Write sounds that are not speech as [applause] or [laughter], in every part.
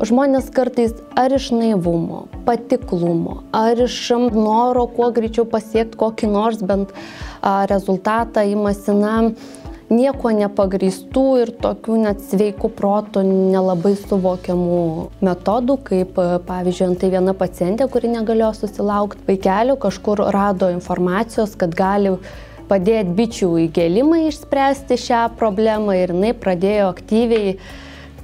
Žmonės kartais ar iš naivumo, patiklumo, ar iš noro kuo greičiau pasiekti kokį nors bent rezultatą įmasi, na, nieko nepagrįstų ir tokių net sveikų protų nelabai suvokiamų metodų, kaip pavyzdžiui, antai viena pacientė, kuri negalėjo susilaukti vaikelių, kažkur rado informacijos, kad gali padėti bičių įgėlimai išspręsti šią problemą ir jinai pradėjo aktyviai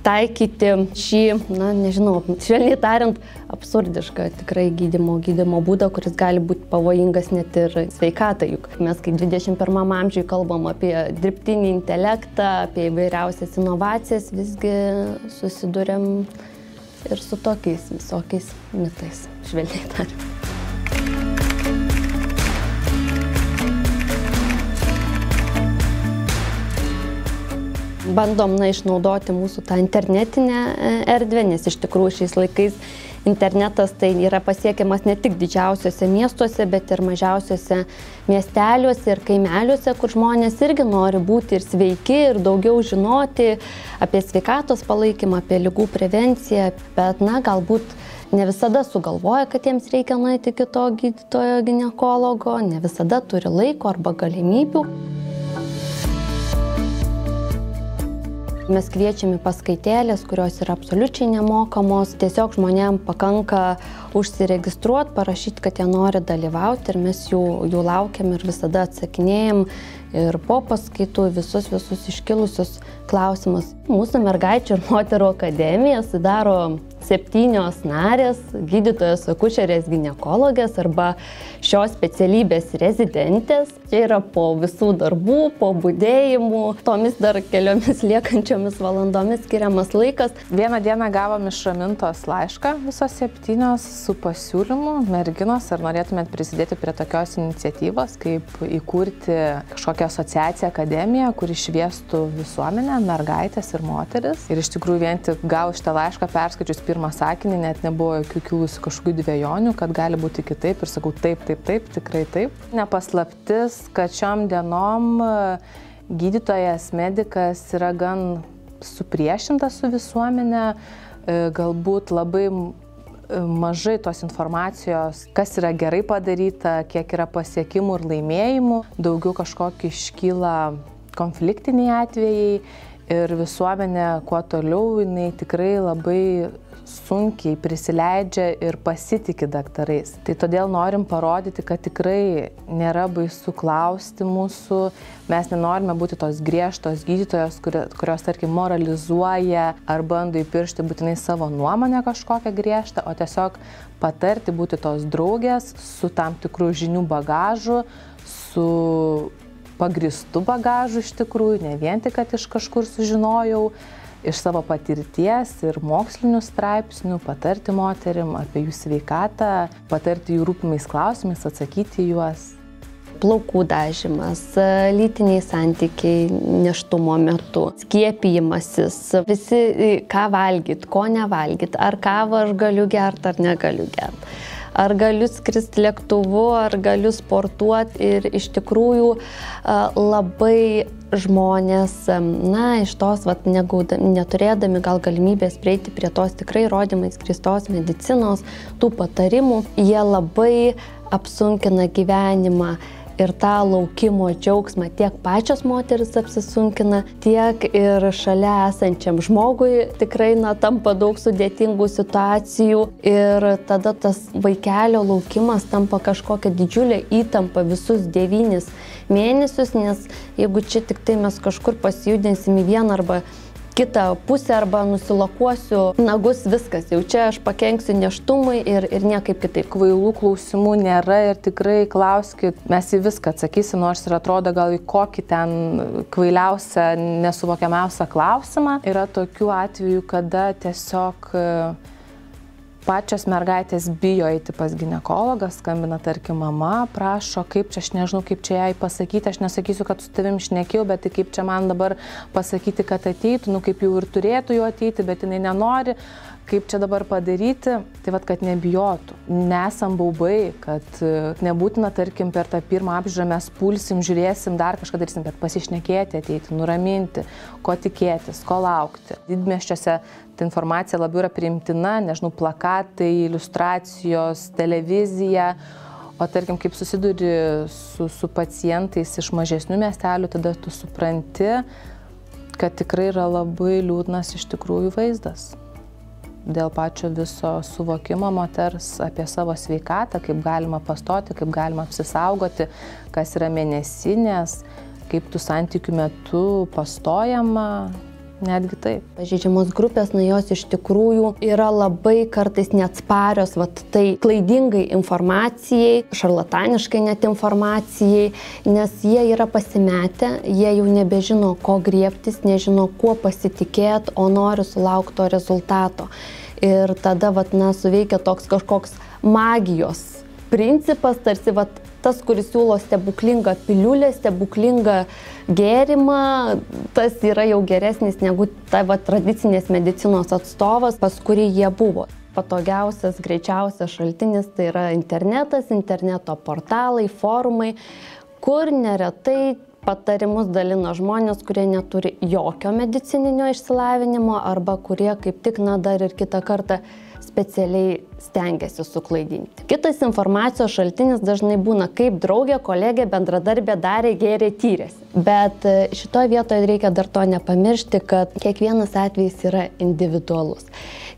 taikyti šį, na, nežinau, švelniai tariant, absurdišką tikrai gydimo, gydimo būdą, kuris gali būti pavojingas net ir sveikatai. Juk mes, kai 21 amžiui kalbam apie dirbtinį intelektą, apie įvairiausias inovacijas, visgi susidurėm ir su tokiais visokiais mitais, švelniai tariant. Bandom na, išnaudoti mūsų tą internetinę e, erdvę, nes iš tikrųjų šiais laikais internetas tai yra pasiekiamas ne tik didžiausiuose miestuose, bet ir mažiausiuose miesteliuose ir kaimeliuose, kur žmonės irgi nori būti ir sveiki, ir daugiau žinoti apie sveikatos palaikymą, apie lygų prevenciją, bet na galbūt ne visada sugalvoja, kad jiems reikia nueiti iki to gydytojo gynekologo, ne visada turi laiko arba galimybių. Mes kviečiame paskaitėlės, kurios yra absoliučiai nemokamos. Tiesiog žmonėm pakanka užsiregistruoti, parašyti, kad jie nori dalyvauti ir mes jų, jų laukiam ir visada atsakinėjom ir po paskaitų visus visus iškilusius klausimus. Mūsų mergaičių ir moterų akademija sudaro septynios narės, gydytojos akušerės gynekologės arba šios specialybės rezidentės. Čia yra po visų darbų, po būdėjimų, tomis dar keliomis liekančiomis valandomis skiriamas laikas. Vieną dieną gavom iš Ramintos laišką visos septynios su pasiūlymu, merginos, ar norėtumėt prisidėti prie tokios iniciatyvos, kaip įkurti kažkokią asociaciją, akademiją, kuri šviestų visuomenę, mergaitės ir moteris. Ir iš tikrųjų vien tik gavus šitą laišką perskaičius pirmą pirmą sakinį net nebuvo jokių kilusių kažkokių dviejonių, kad gali būti kitaip ir sakau taip, taip, taip, tikrai taip. Nepaslaptis, kad šiom dienom e, gydytojas, medikas yra gan supriešintas su visuomenė, e, galbūt labai e, mažai tos informacijos, kas yra gerai padaryta, kiek yra pasiekimų ir laimėjimų, daugiau kažkokie iškyla konfliktiniai atvejai ir visuomenė kuo toliau, jinai tikrai labai sunkiai prisileidžia ir pasitikė daktarais. Tai todėl norim parodyti, kad tikrai nėra baisu klausti mūsų, mes nenorime būti tos griežtos gydytojos, kurios, tarkim, moralizuoja ar bando įpiršti būtinai savo nuomonę kažkokią griežtą, o tiesiog patarti būti tos draugės su tam tikrų žinių bagažu, su pagristu bagažu iš tikrųjų, ne vien tik, kad iš kažkur sužinojau, iš savo patirties ir mokslinių straipsnių patarti moterim apie jų sveikatą, patarti jų rūpimais klausimais, atsakyti juos. Plaukų dažymas, lytiniai santykiai neštumo metu, skiepijimasis, visi ką valgyt, ko nevalgyt, ar kavą aš galiu gerti ar negaliu gerti ar galiu skristi lėktuvu, ar galiu sportuoti ir iš tikrųjų labai žmonės, na, iš tos, vat, negauda, neturėdami gal galimybės prieiti prie tos tikrai įrodymais grįstos medicinos, tų patarimų, jie labai apsunkina gyvenimą ir tą laukimo džiaugsmą tiek pačios moteris apsisunkina, tiek ir šalia esančiam žmogui tikrai na, tampa daug sudėtingų situacijų. Ir tada tas vaikelio laukimas tampa kažkokia didžiulė įtampa visus devynis mėnesius, nes jeigu čia tik tai mes kažkur pasijudinsim į vieną arba kitą pusę arba nusilokuosiu nagus, viskas, jau čia aš pakenksiu neštumui ir, ir niekaip kitaip. Kvailų klausimų nėra ir tikrai klauskit, mes į viską atsakysim, nors ir atrodo gal į kokį ten kvailiausią, nesuvokiamiausią klausimą. Yra tokių atvejų, kada tiesiog pačios mergaitės bijo eiti pas gynekologą, skambina, tarkim, mama, prašo, kaip čia, aš nežinau, kaip čia jai pasakyti, aš nesakysiu, kad su tavim šnekėjau, bet tai kaip čia man dabar pasakyti, kad ateitų, nu kaip jau ir turėtų jau ateiti, bet jinai nenori. Kaip čia dabar padaryti, tai vad, kad nebijotų. Nesam baubai, kad e, nebūtina, tarkim, per tą pirmą apžiūrą mes pulsim, žiūrėsim, dar kažką darysim, bet pasišnekėti, ateiti, nuraminti, ko tikėtis, ko laukti. Didmeščiuose ta informacija labiau yra priimtina, nežinau, plakatai, iliustracijos, televizija. O tarkim, kaip susiduri su, su pacientais iš mažesnių miestelių, tada tu supranti, kad tikrai yra labai liūdnas iš tikrųjų vaizdas dėl pačio viso suvokimo moters apie savo sveikatą, kaip galima pastoti, kaip galima apsisaugoti, kas yra mėnesinės, kaip tų santykių metu pastojama, netgi taip. Pažeidžiamos grupės, na jos iš tikrųjų yra labai kartais neatsparios, vat tai klaidingai informacijai, šarlataniškai net informacijai, nes jie yra pasimetę, jie jau nebežino, ko griebtis, nežino, kuo pasitikėti, o nori sulaukti to rezultato. Ir tada, vat, na, suveikia toks kažkoks magijos principas, tarsi, vat, tas, kuris siūlo stebuklingą piliulę, stebuklingą gėrimą, tas yra jau geresnis negu ta va, tradicinės medicinos atstovas, pas kurį jie buvo. Patogiausias, greičiausias šaltinis tai yra internetas, interneto portalai, forumai, kur neretai patarimus dalino žmonės, kurie neturi jokio medicininio išsilavinimo arba kurie kaip tik, na, dar ir kitą kartą specialiai stengiasi suklaidinti. Kitas informacijos šaltinis dažnai būna kaip draugė, kolegė, bendradarbė darė, gėrė, tyrėsi. Bet e, šitoje vietoje reikia dar to nepamiršti, kad kiekvienas atvejis yra individualus.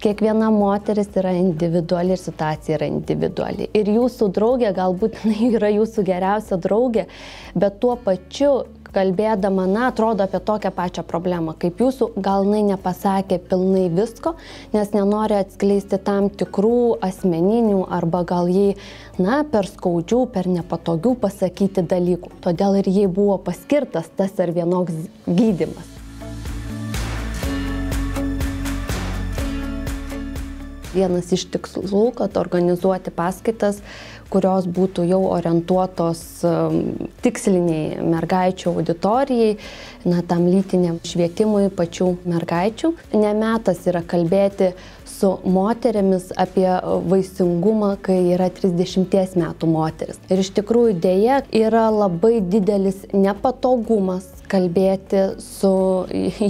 Kiekviena moteris yra individuali ir situacija yra individuali. Ir jūsų draugė galbūt [laughs] yra jūsų geriausia draugė, bet tuo pačiu kalbėdama, na, atrodo apie tokią pačią problemą, kaip jūsų, gal jinai nepasakė pilnai visko, nes nenori atskleisti tam tikrų asmeninių arba gal jai, na, per skaudžių, per nepatogių pasakyti dalykų. Todėl ir jai buvo paskirtas tas ar vienoks gydimas. Vienas iš tikslų, kad organizuoti paskaitas kurios būtų jau orientuotos um, tiksliniai mergaičių auditorijai, na, tam lytiniam švietimui pačių mergaičių. Nemetas yra kalbėti su moterimis apie vaisingumą, kai yra 30 metų moteris. Ir iš tikrųjų dėja yra labai didelis nepatogumas kalbėti su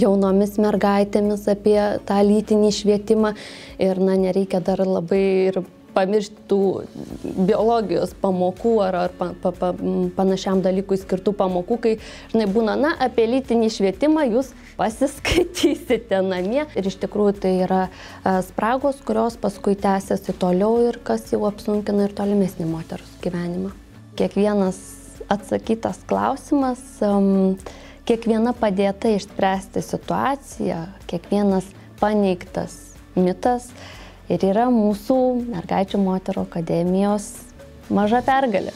jaunomis mergaitėmis apie tą lytinį švietimą ir na nereikia dar labai ir pamiršti tų biologijos pamokų ar, ar pa, pa, pa, panašiam dalykui skirtų pamokų, kai, žinai, būna, na, apie lytinį švietimą jūs pasiskaitysite namie. Ir iš tikrųjų tai yra spragos, kurios paskui tęsiasi toliau ir kas jau apsunkina ir tolimesnį moters gyvenimą. Kiekvienas atsakytas klausimas, kiekviena padėta išspręsti situaciją, kiekvienas paneigtas mitas ir yra mūsų mergaičių moterų akademijos maža pergalė.